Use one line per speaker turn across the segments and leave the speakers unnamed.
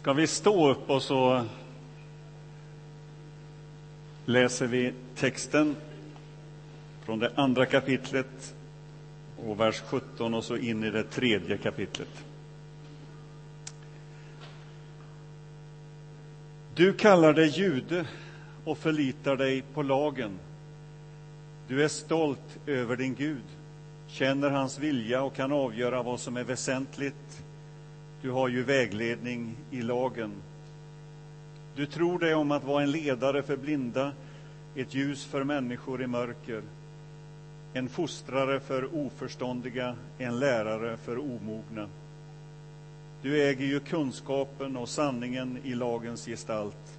Ska vi stå upp och så läser vi texten från det andra kapitlet och vers 17 och så in i det tredje kapitlet. Du kallar dig jude och förlitar dig på lagen. Du är stolt över din Gud, känner hans vilja och kan avgöra vad som är väsentligt. Du har ju vägledning i lagen. Du tror dig om att vara en ledare för blinda, ett ljus för människor i mörker, en fostrare för oförståndiga, en lärare för omogna. Du äger ju kunskapen och sanningen i lagens gestalt.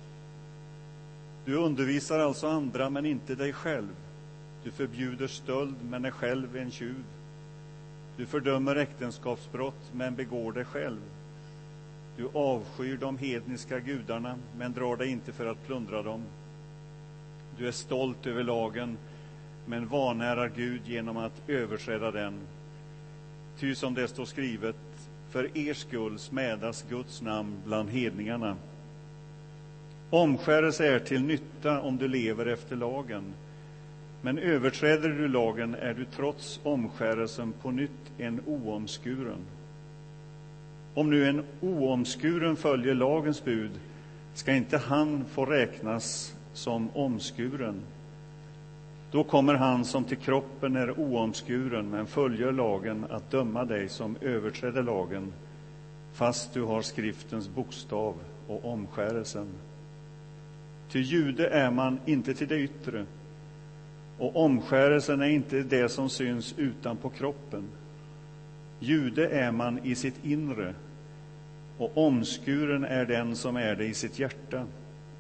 Du undervisar alltså andra, men inte dig själv. Du förbjuder stöld, men är själv en tjuv. Du fördömer äktenskapsbrott, men begår det själv. Du avskyr de hedniska gudarna, men drar dig inte för att plundra dem. Du är stolt över lagen, men vanärar Gud genom att överträda den. Ty som det står skrivet, för er skull smädas Guds namn bland hedningarna. Omskärelse är till nytta om du lever efter lagen. Men överträder du lagen är du trots omskärelsen på nytt en oomskuren. Om nu en oomskuren följer lagens bud ska inte han få räknas som omskuren. Då kommer han som till kroppen är oomskuren men följer lagen att döma dig som överträder lagen fast du har skriftens bokstav och omskärelsen. Ty jude är man inte till det yttre och omskärelsen är inte det som syns utanpå kroppen. Jude är man i sitt inre och omskuren är den som är det i sitt hjärta,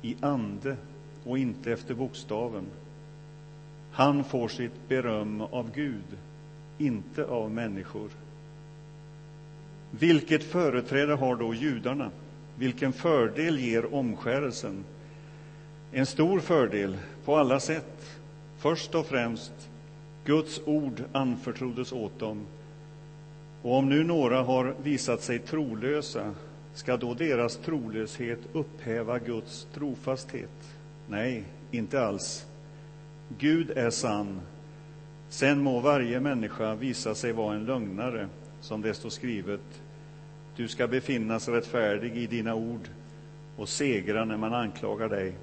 i ande och inte efter bokstaven. Han får sitt beröm av Gud, inte av människor. Vilket företräde har då judarna? Vilken fördel ger omskärelsen? En stor fördel på alla sätt. Först och främst, Guds ord anförtroddes åt dem. Och om nu några har visat sig trolösa, ska då deras trolöshet upphäva Guds trofasthet? Nej, inte alls. Gud är sann. Sen må varje människa visa sig vara en lögnare, som det står skrivet. Du ska befinnas rättfärdig i dina ord och segra när man anklagar dig.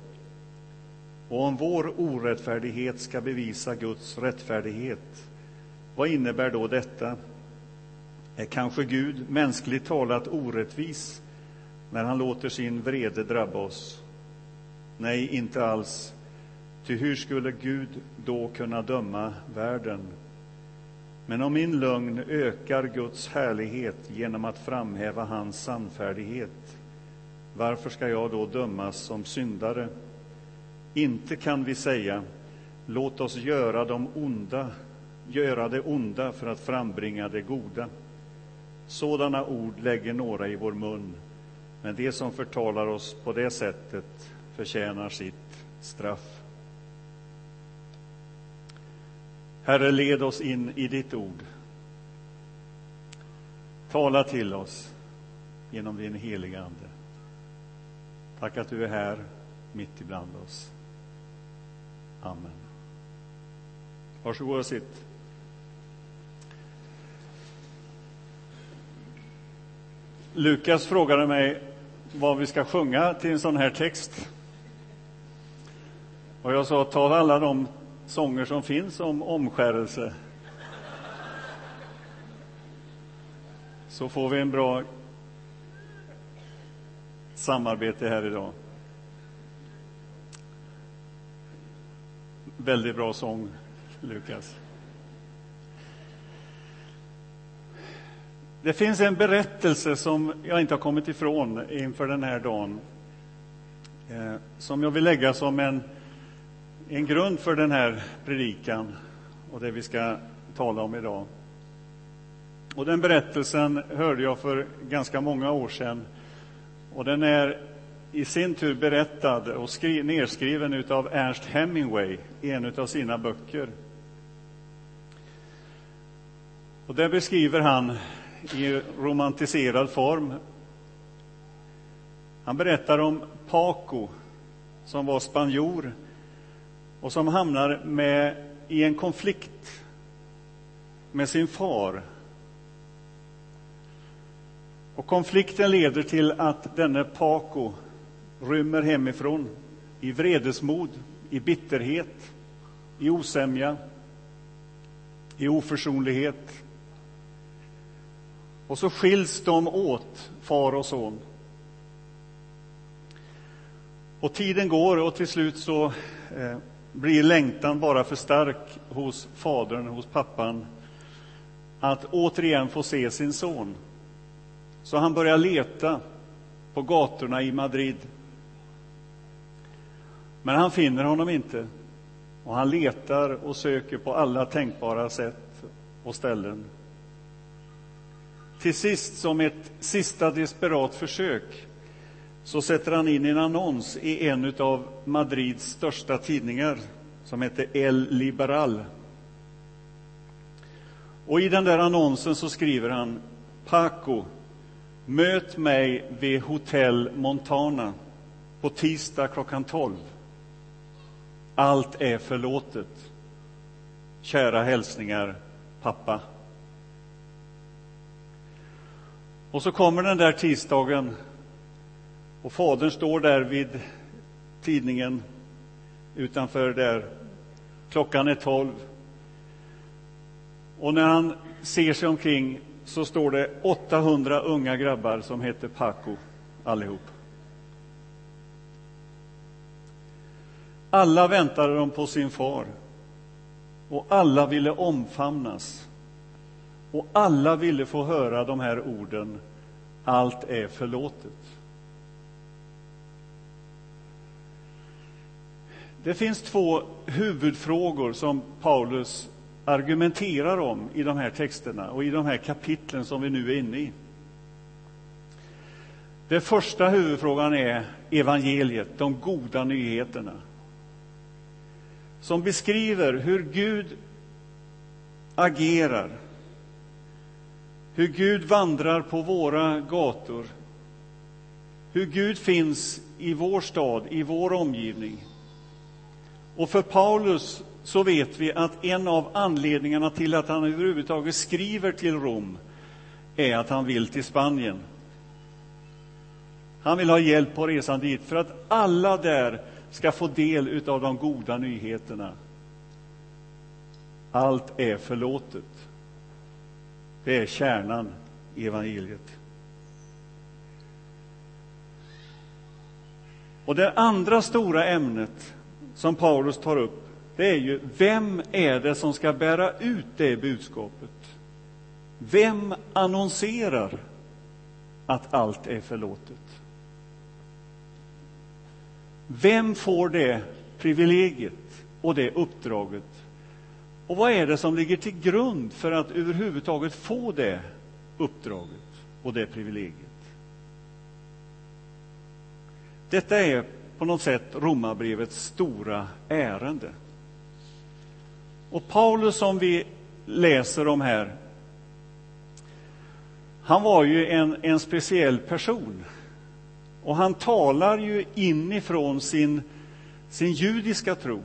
Och om vår orättfärdighet ska bevisa Guds rättfärdighet, vad innebär då detta? Är kanske Gud mänskligt talat orättvis när han låter sin vrede drabba oss? Nej, inte alls. Ty hur skulle Gud då kunna döma världen? Men om min lögn ökar Guds härlighet genom att framhäva hans sannfärdighet, varför ska jag då dömas som syndare? Inte kan vi säga, låt oss göra, de onda, göra det onda för att frambringa det goda. Sådana ord lägger några i vår mun, men det som förtalar oss på det sättet förtjänar sitt straff. Herre, led oss in i ditt ord. Tala till oss genom din heliga Ande. Tack att du är här mitt ibland oss. Amen. Varsågod och sitt. Lukas frågade mig vad vi ska sjunga till en sån här text. Och jag sa, ta alla de sånger som finns om omskärelse. Så får vi en bra samarbete här idag. Väldigt bra sång, Lukas. Det finns en berättelse som jag inte har kommit ifrån inför den här dagen. Eh, som jag vill lägga som en, en grund för den här predikan och det vi ska tala om idag. Och den berättelsen hörde jag för ganska många år sedan. Och den är i sin tur berättad och skri, nedskriven av Ernst Hemingway i en av sina böcker. Och där beskriver han i romantiserad form Han berättar om Paco, som var spanjor och som hamnar med, i en konflikt med sin far. Och konflikten leder till att denne Paco rymmer hemifrån i vredesmod, i bitterhet, i osämja, i oförsonlighet. Och så skiljs de åt, far och son. Och tiden går och till slut så eh, blir längtan bara för stark hos fadern, hos pappan, att återigen få se sin son. Så han börjar leta på gatorna i Madrid. Men han finner honom inte. Och han letar och söker på alla tänkbara sätt och ställen. Till sist, som ett sista desperat försök, så sätter han in en annons i en av Madrids största tidningar som heter El Liberal. Och i den där annonsen så skriver han Paco, möt mig vid Hotel Montana på tisdag klockan 12. Allt är förlåtet. Kära hälsningar, pappa. Och så kommer den där tisdagen och fadern står där vid tidningen utanför där. Klockan är tolv. Och när han ser sig omkring så står det 800 unga grabbar som heter Paco allihop. Alla väntade de på sin far och alla ville omfamnas. Och alla ville få höra de här orden, allt är förlåtet. Det finns två huvudfrågor som Paulus argumenterar om i de här texterna och i de här kapitlen som vi nu är inne i. Den första huvudfrågan är evangeliet, de goda nyheterna som beskriver hur Gud agerar, hur Gud vandrar på våra gator, hur Gud finns i vår stad, i vår omgivning. Och för Paulus så vet vi att en av anledningarna till att han överhuvudtaget skriver till Rom är att han vill till Spanien. Han vill ha hjälp på resan dit för att alla där ska få del av de goda nyheterna. Allt är förlåtet. Det är kärnan i evangeliet. Och det andra stora ämnet som Paulus tar upp, det är ju vem är det som ska bära ut det budskapet? Vem annonserar att allt är förlåtet? Vem får det privilegiet och det uppdraget? Och vad är det som ligger till grund för att överhuvudtaget få det uppdraget och det privilegiet? Detta är på något sätt Romarbrevets stora ärende. Och Paulus, som vi läser om här, han var ju en, en speciell person. Och han talar ju inifrån sin, sin judiska tro.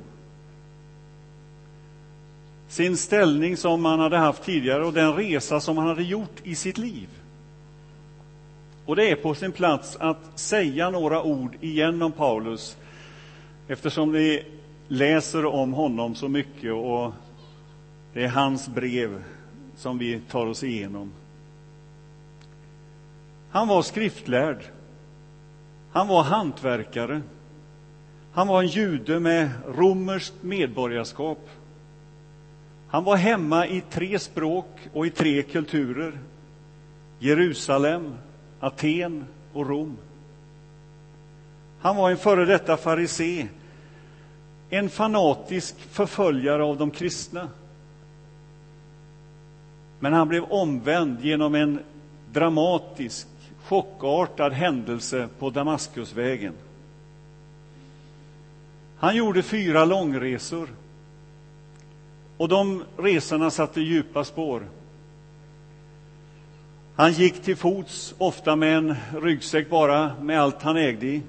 Sin ställning som han hade haft tidigare och den resa som han hade gjort i sitt liv. Och det är på sin plats att säga några ord igen om Paulus eftersom vi läser om honom så mycket och det är hans brev som vi tar oss igenom. Han var skriftlärd. Han var hantverkare. Han var en jude med romerskt medborgarskap. Han var hemma i tre språk och i tre kulturer. Jerusalem, Aten och Rom. Han var en före detta farisé, en fanatisk förföljare av de kristna. Men han blev omvänd genom en dramatisk, chockartad händelse på Damaskusvägen. Han gjorde fyra långresor. Och de resorna satte djupa spår. Han gick till fots, ofta med en ryggsäck bara, med allt han ägde i.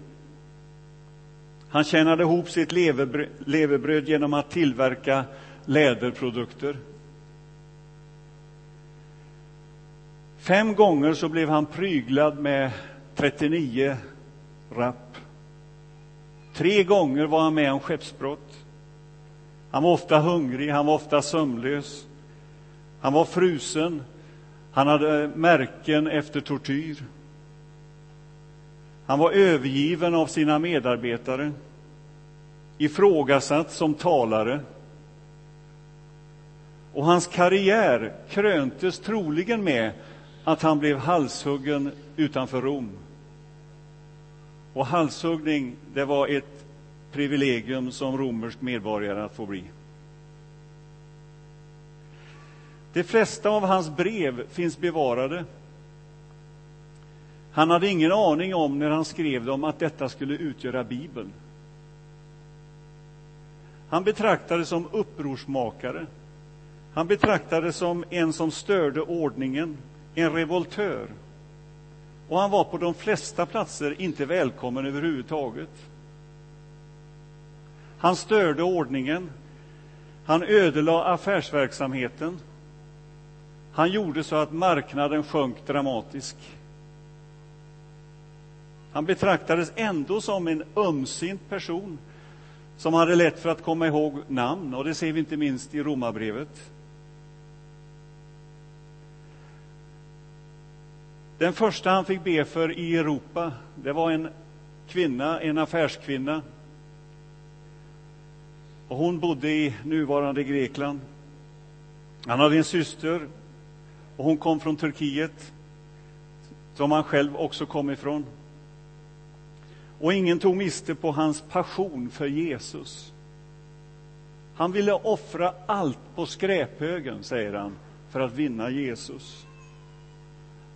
Han tjänade ihop sitt levebröd genom att tillverka läderprodukter. Fem gånger så blev han pryglad med 39 rapp. Tre gånger var han med om skeppsbrott. Han var ofta hungrig, han var ofta sömnlös. Han var frusen, han hade märken efter tortyr. Han var övergiven av sina medarbetare, ifrågasatt som talare. Och hans karriär kröntes troligen med att han blev halshuggen utanför Rom. Och halshuggning, det var ett privilegium som romersk medborgare att få bli. De flesta av hans brev finns bevarade. Han hade ingen aning om när han skrev dem att detta skulle utgöra Bibeln. Han betraktades som upprorsmakare. Han betraktades som en som störde ordningen, en revoltör. Och han var på de flesta platser inte välkommen överhuvudtaget. Han störde ordningen. Han ödelade affärsverksamheten. Han gjorde så att marknaden sjönk dramatiskt. Han betraktades ändå som en ömsint person som hade lätt för att komma ihåg namn, och det ser vi inte minst i Romarbrevet. Den första han fick be för i Europa, det var en kvinna, en affärskvinna. Och hon bodde i nuvarande Grekland. Han hade en syster och hon kom från Turkiet, som han själv också kom ifrån. Och ingen tog miste på hans passion för Jesus. Han ville offra allt på skräphögen, säger han, för att vinna Jesus.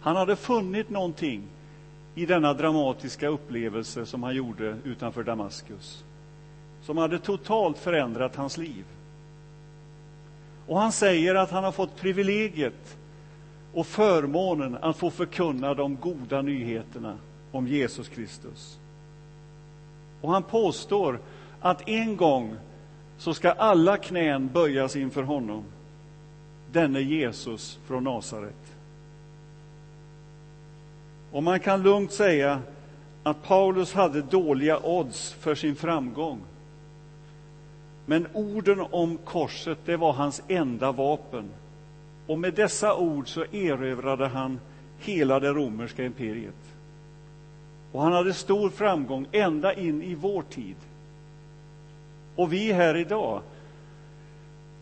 Han hade funnit någonting i denna dramatiska upplevelse som han gjorde utanför Damaskus, som hade totalt förändrat hans liv. Och han säger att han har fått privilegiet och förmånen att få förkunna de goda nyheterna om Jesus Kristus. Och han påstår att en gång så ska alla knän böjas inför honom, denne Jesus från Nasaret. Och man kan lugnt säga att Paulus hade dåliga odds för sin framgång. Men orden om korset, det var hans enda vapen. Och med dessa ord så erövrade han hela det romerska imperiet. Och han hade stor framgång ända in i vår tid. Och vi här idag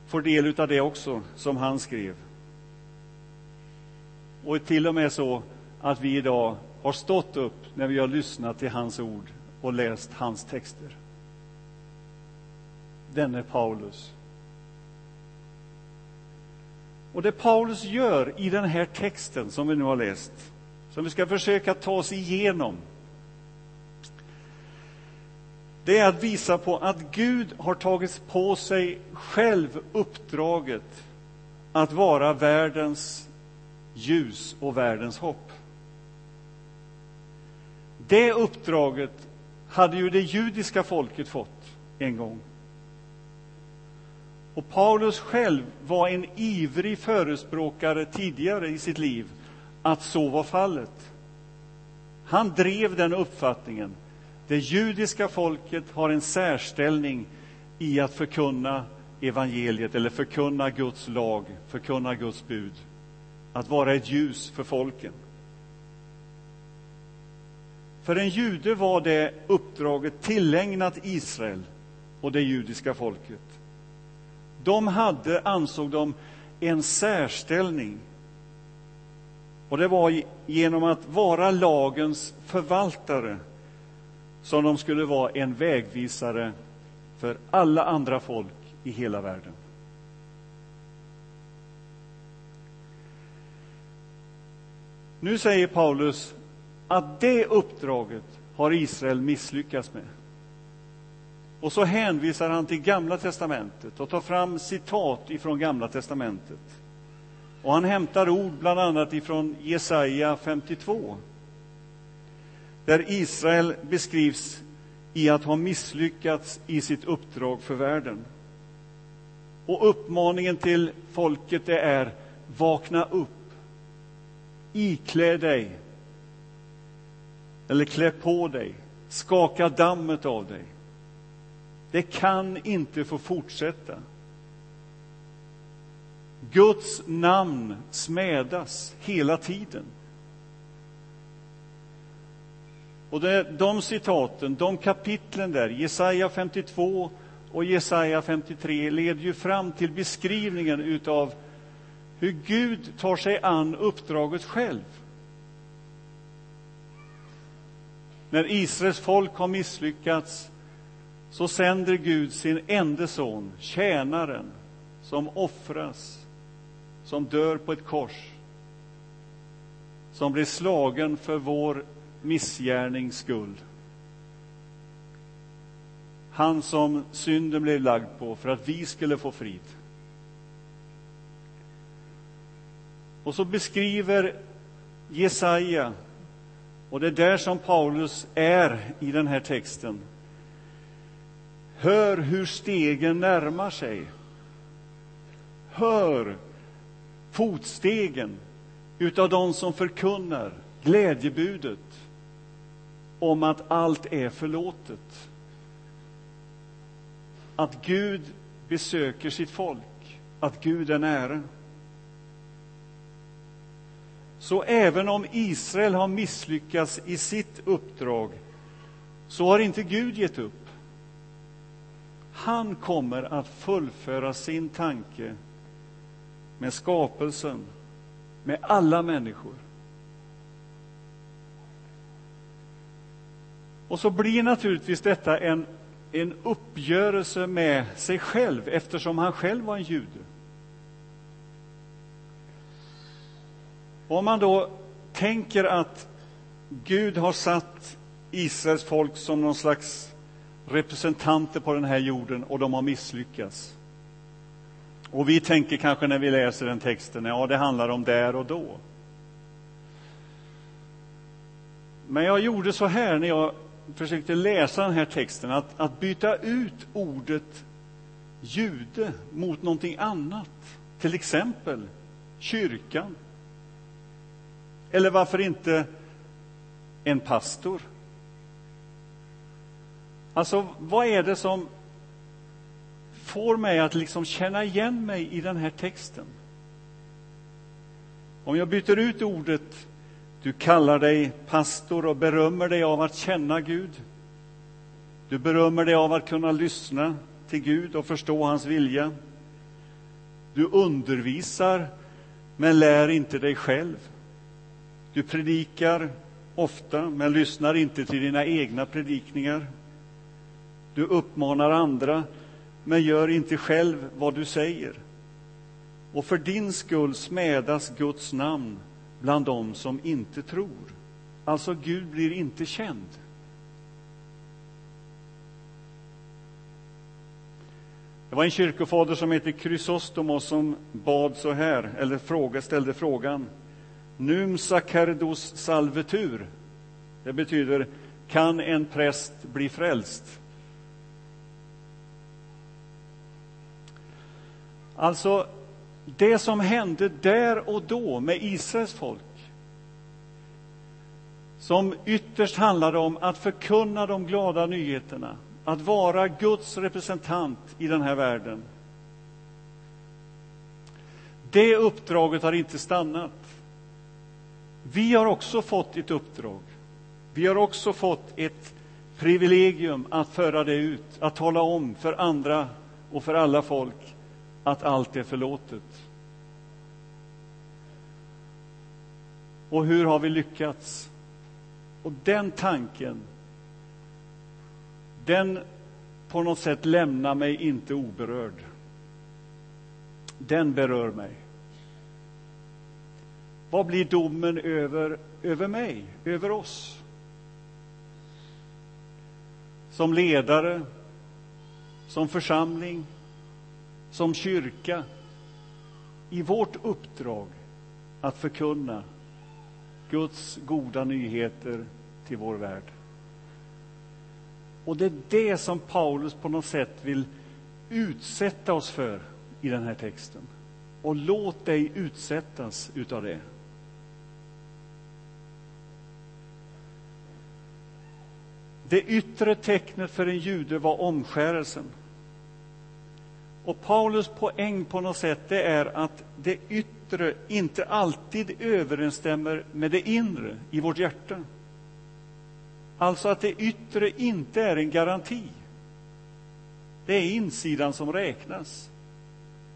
får del av det också, som han skrev. Och till och med så att vi idag har stått upp när vi har lyssnat till hans ord och läst hans texter. Denne Paulus. Och det Paulus gör i den här texten som vi nu har läst, som vi ska försöka ta oss igenom, det är att visa på att Gud har tagit på sig själv uppdraget att vara världens ljus och världens hopp. Det uppdraget hade ju det judiska folket fått en gång. Och Paulus själv var en ivrig förespråkare tidigare i sitt liv att så var fallet. Han drev den uppfattningen. Det judiska folket har en särställning i att förkunna evangeliet eller förkunna Guds lag, förkunna Guds bud. Att vara ett ljus för folken. För en jude var det uppdraget tillägnat Israel och det judiska folket. De hade, ansåg de, en särställning. Och det var genom att vara lagens förvaltare som de skulle vara en vägvisare för alla andra folk i hela världen. Nu säger Paulus att det uppdraget har Israel misslyckats med. Och så hänvisar han till Gamla testamentet och tar fram citat ifrån Gamla testamentet. Och han hämtar ord bland annat ifrån Jesaja 52 där Israel beskrivs i att ha misslyckats i sitt uppdrag för världen. Och uppmaningen till folket det är vakna upp, iklä dig eller klä på dig, skaka dammet av dig. Det kan inte få fortsätta. Guds namn smädas hela tiden. Och det, de citaten, de kapitlen där, Jesaja 52 och Jesaja 53, leder ju fram till beskrivningen utav hur Gud tar sig an uppdraget själv. När Israels folk har misslyckats så sänder Gud sin enda son, tjänaren, som offras, som dör på ett kors, som blir slagen för vår missgärnings skull. Han som synden blev lagd på för att vi skulle få frid. Och så beskriver Jesaja, och det är där som Paulus är i den här texten. Hör hur stegen närmar sig. Hör fotstegen utav de som förkunnar glädjebudet om att allt är förlåtet. Att Gud besöker sitt folk, att Gud är nära. Så även om Israel har misslyckats i sitt uppdrag så har inte Gud gett upp. Han kommer att fullföra sin tanke med skapelsen, med alla människor. Och så blir naturligtvis detta en, en uppgörelse med sig själv eftersom han själv var en jude. Om man då tänker att Gud har satt Israels folk som någon slags representanter på den här jorden och de har misslyckats. Och vi tänker kanske när vi läser den texten, ja det handlar om där och då. Men jag gjorde så här när jag försökte läsa den här texten, att, att byta ut ordet jude mot någonting annat. Till exempel kyrkan. Eller varför inte en pastor? Alltså, vad är det som får mig att liksom känna igen mig i den här texten? Om jag byter ut ordet du kallar dig pastor och berömmer dig av att känna Gud. Du berömmer dig av att kunna lyssna till Gud och förstå hans vilja. Du undervisar, men lär inte dig själv. Du predikar ofta, men lyssnar inte till dina egna predikningar. Du uppmanar andra, men gör inte själv vad du säger. Och för din skull smädas Guds namn bland dem som inte tror. Alltså, Gud blir inte känd. Det var en kyrkofader som hette Chrysostomos som bad så här, eller fråga, ställde frågan Num sacerdos salvetur. Det betyder kan en präst bli frälst? Alltså, det som hände där och då med Israels folk som ytterst handlade om att förkunna de glada nyheterna, att vara Guds representant i den här världen. Det uppdraget har inte stannat. Vi har också fått ett uppdrag. Vi har också fått ett privilegium att föra det ut, att tala om för andra och för alla folk att allt är förlåtet. Och hur har vi lyckats? Och den tanken, den på något sätt lämnar mig inte oberörd. Den berör mig. Vad blir domen över, över mig, över oss? Som ledare, som församling, som kyrka, i vårt uppdrag att förkunna Guds goda nyheter till vår värld. Och det är det som Paulus på något sätt vill utsätta oss för i den här texten. Och låt dig utsättas utav det. Det yttre tecknet för en jude var omskärelsen. Och Paulus poäng på något sätt det är att det yttre inte alltid överensstämmer med det inre i vårt hjärta. Alltså att det yttre inte är en garanti. Det är insidan som räknas.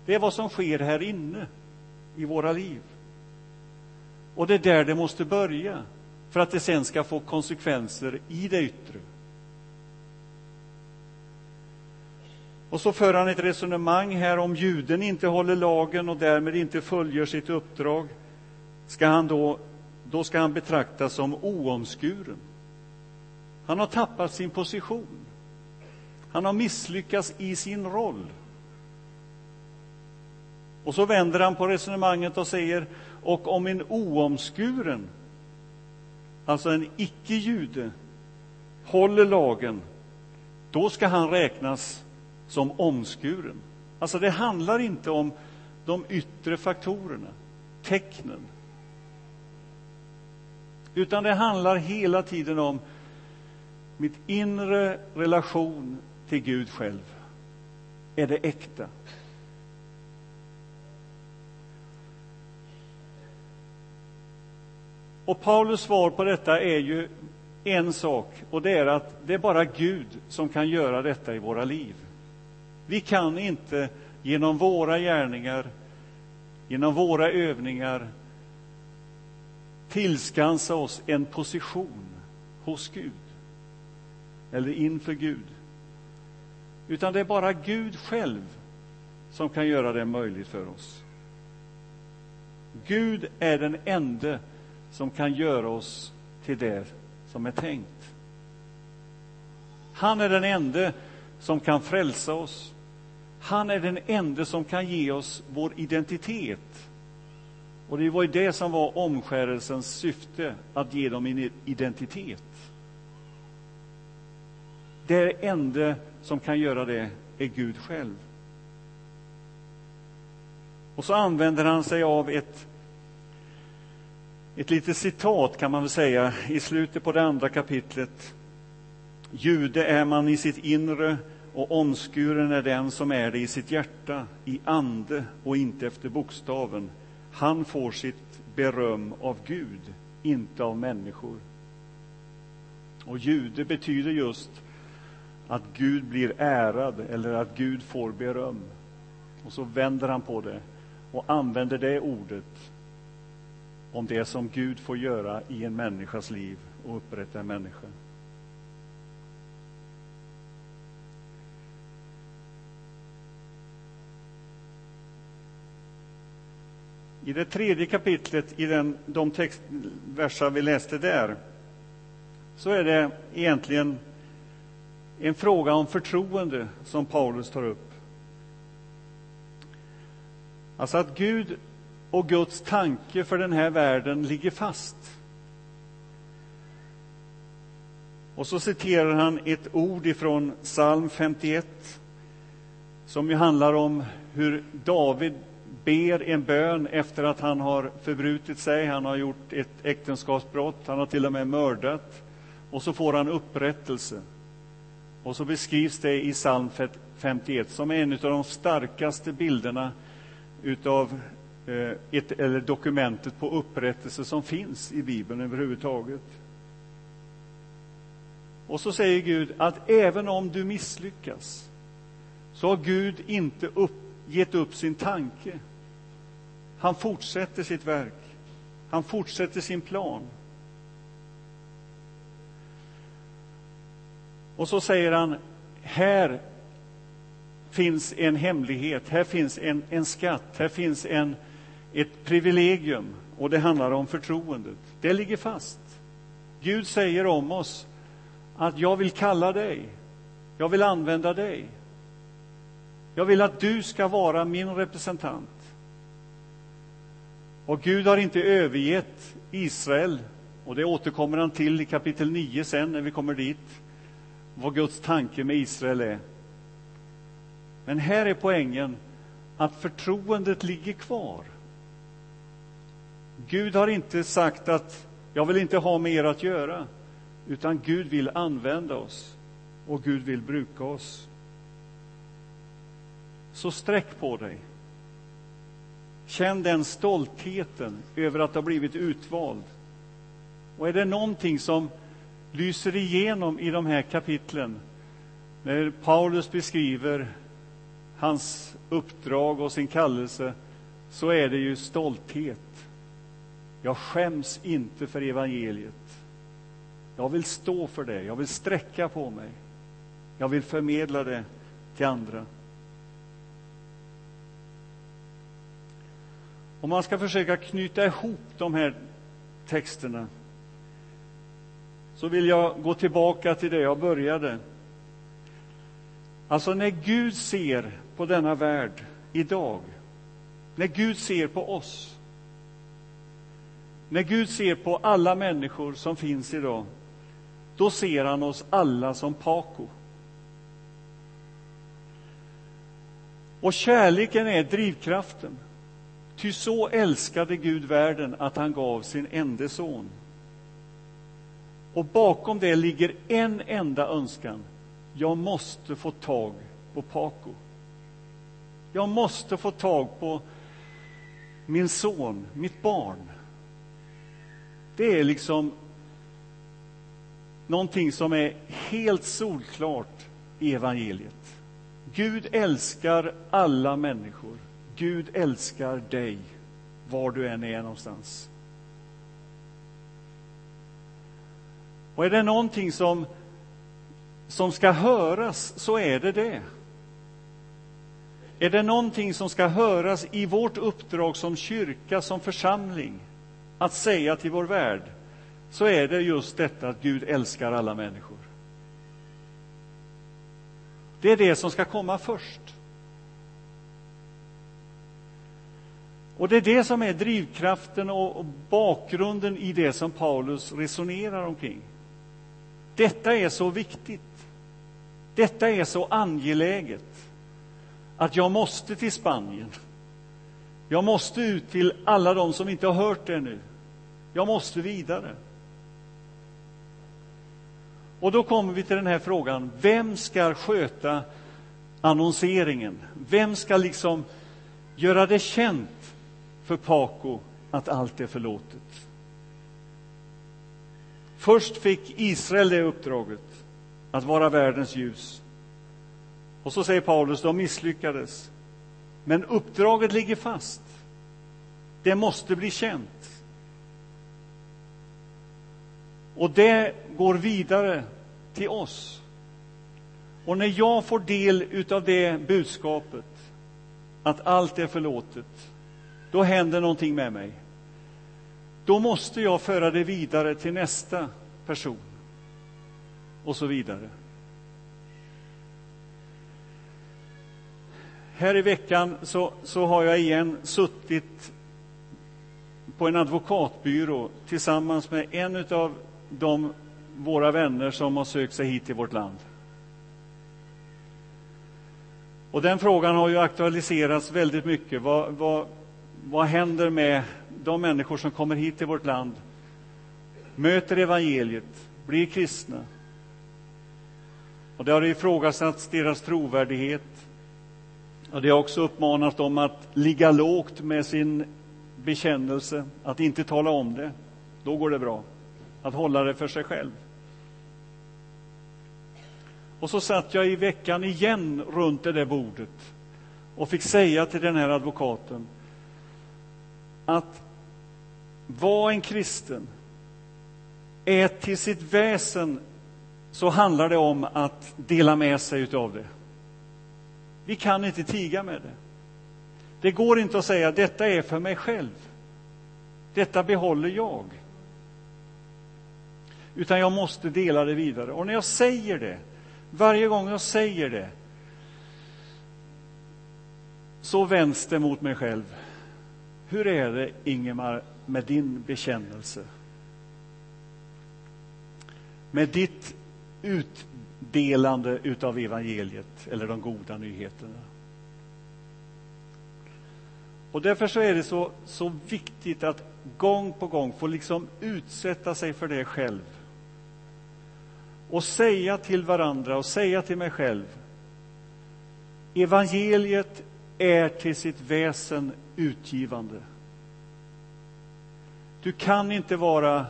Det är vad som sker här inne i våra liv. Och det är där det måste börja för att det sen ska få konsekvenser i det yttre. Och så för han ett resonemang här om juden inte håller lagen och därmed inte följer sitt uppdrag. Ska han då, då ska han betraktas som oomskuren. Han har tappat sin position. Han har misslyckats i sin roll. Och så vänder han på resonemanget och säger och om en oomskuren, alltså en icke-jude, håller lagen, då ska han räknas som omskuren. Alltså det handlar inte om de yttre faktorerna, tecknen. Utan det handlar hela tiden om mitt inre relation till Gud själv. Är det äkta? Och Paulus svar på detta är ju en sak, och det är att det är bara Gud som kan göra detta i våra liv. Vi kan inte genom våra gärningar, genom våra övningar tillskansa oss en position hos Gud eller inför Gud. Utan det är bara Gud själv som kan göra det möjligt för oss. Gud är den ende som kan göra oss till det som är tänkt. Han är den ende som kan frälsa oss. Han är den ende som kan ge oss vår identitet. Och det var ju det som var omskärelsens syfte, att ge dem en identitet. Det enda som kan göra det är Gud själv. Och så använder han sig av ett, ett litet citat, kan man väl säga, i slutet på det andra kapitlet. Jude är man i sitt inre och omskuren är den som är det i sitt hjärta, i ande och inte efter bokstaven. Han får sitt beröm av Gud, inte av människor. Och jude betyder just att Gud blir ärad eller att Gud får beröm. Och så vänder han på det och använder det ordet om det som Gud får göra i en människas liv och upprätta en människa. I det tredje kapitlet, i den, de textverser vi läste där, så är det egentligen en fråga om förtroende som Paulus tar upp. Alltså att Gud och Guds tanke för den här världen ligger fast. Och så citerar han ett ord ifrån psalm 51 som ju handlar om hur David ber en bön efter att han har förbrutit sig, han har gjort ett äktenskapsbrott, han har till och med mördat. Och så får han upprättelse. Och så beskrivs det i psalm 51 som en av de starkaste bilderna utav eh, ett, eller dokumentet på upprättelse som finns i Bibeln överhuvudtaget. Och så säger Gud att även om du misslyckas så har Gud inte upp, gett upp sin tanke. Han fortsätter sitt verk. Han fortsätter sin plan. Och så säger han, här finns en hemlighet, här finns en, en skatt, här finns en, ett privilegium och det handlar om förtroendet. Det ligger fast. Gud säger om oss att jag vill kalla dig, jag vill använda dig. Jag vill att du ska vara min representant. Och Gud har inte övergett Israel, och det återkommer han till i kapitel 9 sen när vi kommer dit, vad Guds tanke med Israel är. Men här är poängen att förtroendet ligger kvar. Gud har inte sagt att jag vill inte ha med er att göra, utan Gud vill använda oss och Gud vill bruka oss. Så sträck på dig. Känn den stoltheten över att ha blivit utvald. Och är det någonting som lyser igenom i de här kapitlen när Paulus beskriver hans uppdrag och sin kallelse så är det ju stolthet. Jag skäms inte för evangeliet. Jag vill stå för det, jag vill sträcka på mig. Jag vill förmedla det till andra. Om man ska försöka knyta ihop de här texterna så vill jag gå tillbaka till det jag började. Alltså när Gud ser på denna värld idag, när Gud ser på oss, när Gud ser på alla människor som finns idag, då ser han oss alla som Paco. Och kärleken är drivkraften. Ty så älskade Gud världen att han gav sin enda son. Och bakom det ligger en enda önskan. Jag måste få tag på Paco. Jag måste få tag på min son, mitt barn. Det är liksom någonting som är helt solklart i evangeliet. Gud älskar alla människor. Gud älskar dig, var du än är någonstans. Och är det någonting som, som ska höras, så är det det. Är det någonting som ska höras i vårt uppdrag som kyrka, som församling, att säga till vår värld, så är det just detta att Gud älskar alla människor. Det är det som ska komma först. Och det är det som är drivkraften och bakgrunden i det som Paulus resonerar omkring. Detta är så viktigt. Detta är så angeläget att jag måste till Spanien. Jag måste ut till alla de som inte har hört det nu. Jag måste vidare. Och då kommer vi till den här frågan, vem ska sköta annonseringen? Vem ska liksom göra det känt för Paco att allt är förlåtet? Först fick Israel det uppdraget, att vara världens ljus. Och så säger Paulus, de misslyckades. Men uppdraget ligger fast. Det måste bli känt. Och det går vidare till oss. Och när jag får del av det budskapet, att allt är förlåtet, då händer någonting med mig. Då måste jag föra det vidare till nästa person. Och så vidare. Här i veckan så, så har jag igen suttit på en advokatbyrå tillsammans med en av de våra vänner som har sökt sig hit till vårt land. Och den frågan har ju aktualiserats väldigt mycket. Vad, vad, vad händer med de människor som kommer hit till vårt land, möter evangeliet, blir kristna? Och det har ifrågasatts deras trovärdighet. Och det har också uppmanat dem att ligga lågt med sin bekännelse, att inte tala om det. Då går det bra. Att hålla det för sig själv. Och så satt jag i veckan igen runt det där bordet och fick säga till den här advokaten att vara en kristen är till sitt väsen så handlar det om att dela med sig utav det. Vi kan inte tiga med det. Det går inte att säga detta är för mig själv. Detta behåller jag. Utan jag måste dela det vidare. Och när jag säger det, varje gång jag säger det, så vänds det mot mig själv hur är det, Ingemar, med din bekännelse? Med ditt utdelande utav evangeliet, eller de goda nyheterna. Och därför så är det så, så viktigt att gång på gång få liksom utsätta sig för det själv. Och säga till varandra och säga till mig själv. Evangeliet är till sitt väsen utgivande. Du kan inte vara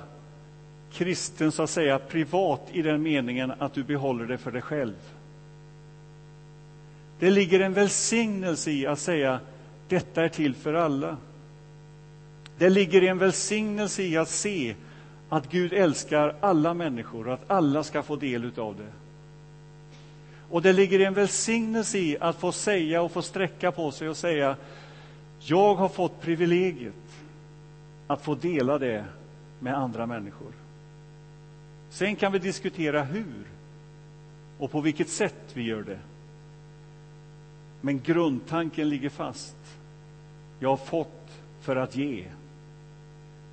kristen så att säga privat i den meningen att du behåller det för dig själv. Det ligger en välsignelse i att säga detta är till för alla. Det ligger en välsignelse i att se att Gud älskar alla människor att alla ska få del utav det. Och det ligger en välsignelse i att få säga och få sträcka på sig och säga jag har fått privilegiet att få dela det med andra människor. Sen kan vi diskutera hur och på vilket sätt vi gör det. Men grundtanken ligger fast. Jag har fått för att ge.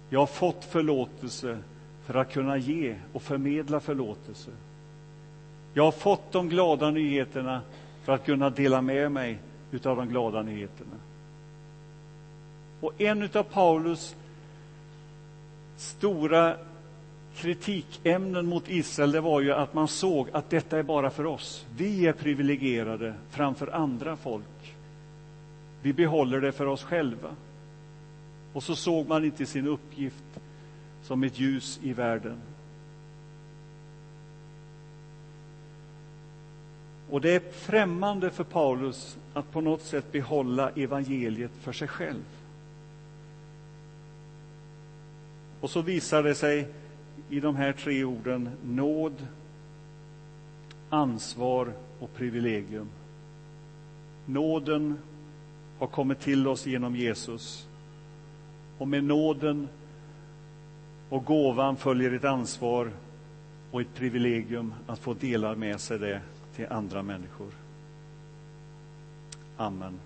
Jag har fått förlåtelse för att kunna ge och förmedla förlåtelse. Jag har fått de glada nyheterna för att kunna dela med mig utav de glada nyheterna. Och en utav Paulus stora kritikämnen mot Israel det var ju att man såg att detta är bara för oss. Vi är privilegierade framför andra folk. Vi behåller det för oss själva. Och så såg man inte sin uppgift som ett ljus i världen. Och det är främmande för Paulus att på något sätt behålla evangeliet för sig själv. Och så visar det sig i de här tre orden nåd, ansvar och privilegium. Nåden har kommit till oss genom Jesus. Och med nåden och gåvan följer ett ansvar och ett privilegium att få dela med sig det till andra människor. Amen.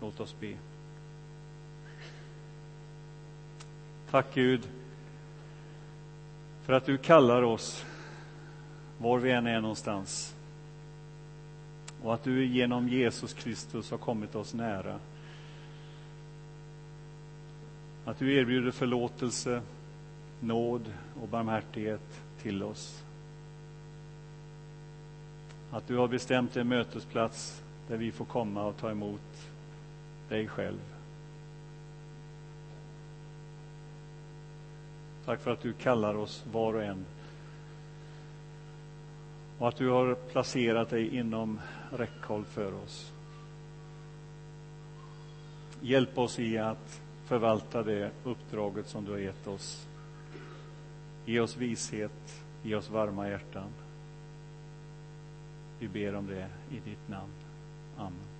Låt oss be. Tack Gud för att du kallar oss var vi än är någonstans. Och att du genom Jesus Kristus har kommit oss nära. Att du erbjuder förlåtelse, nåd och barmhärtighet till oss. Att du har bestämt en mötesplats där vi får komma och ta emot dig själv. Tack för att du kallar oss var och en. Och att du har placerat dig inom räckhåll för oss. Hjälp oss i att förvalta det uppdraget som du har gett oss. Ge oss vishet, ge oss varma hjärtan. Vi ber om det i ditt namn. Amen.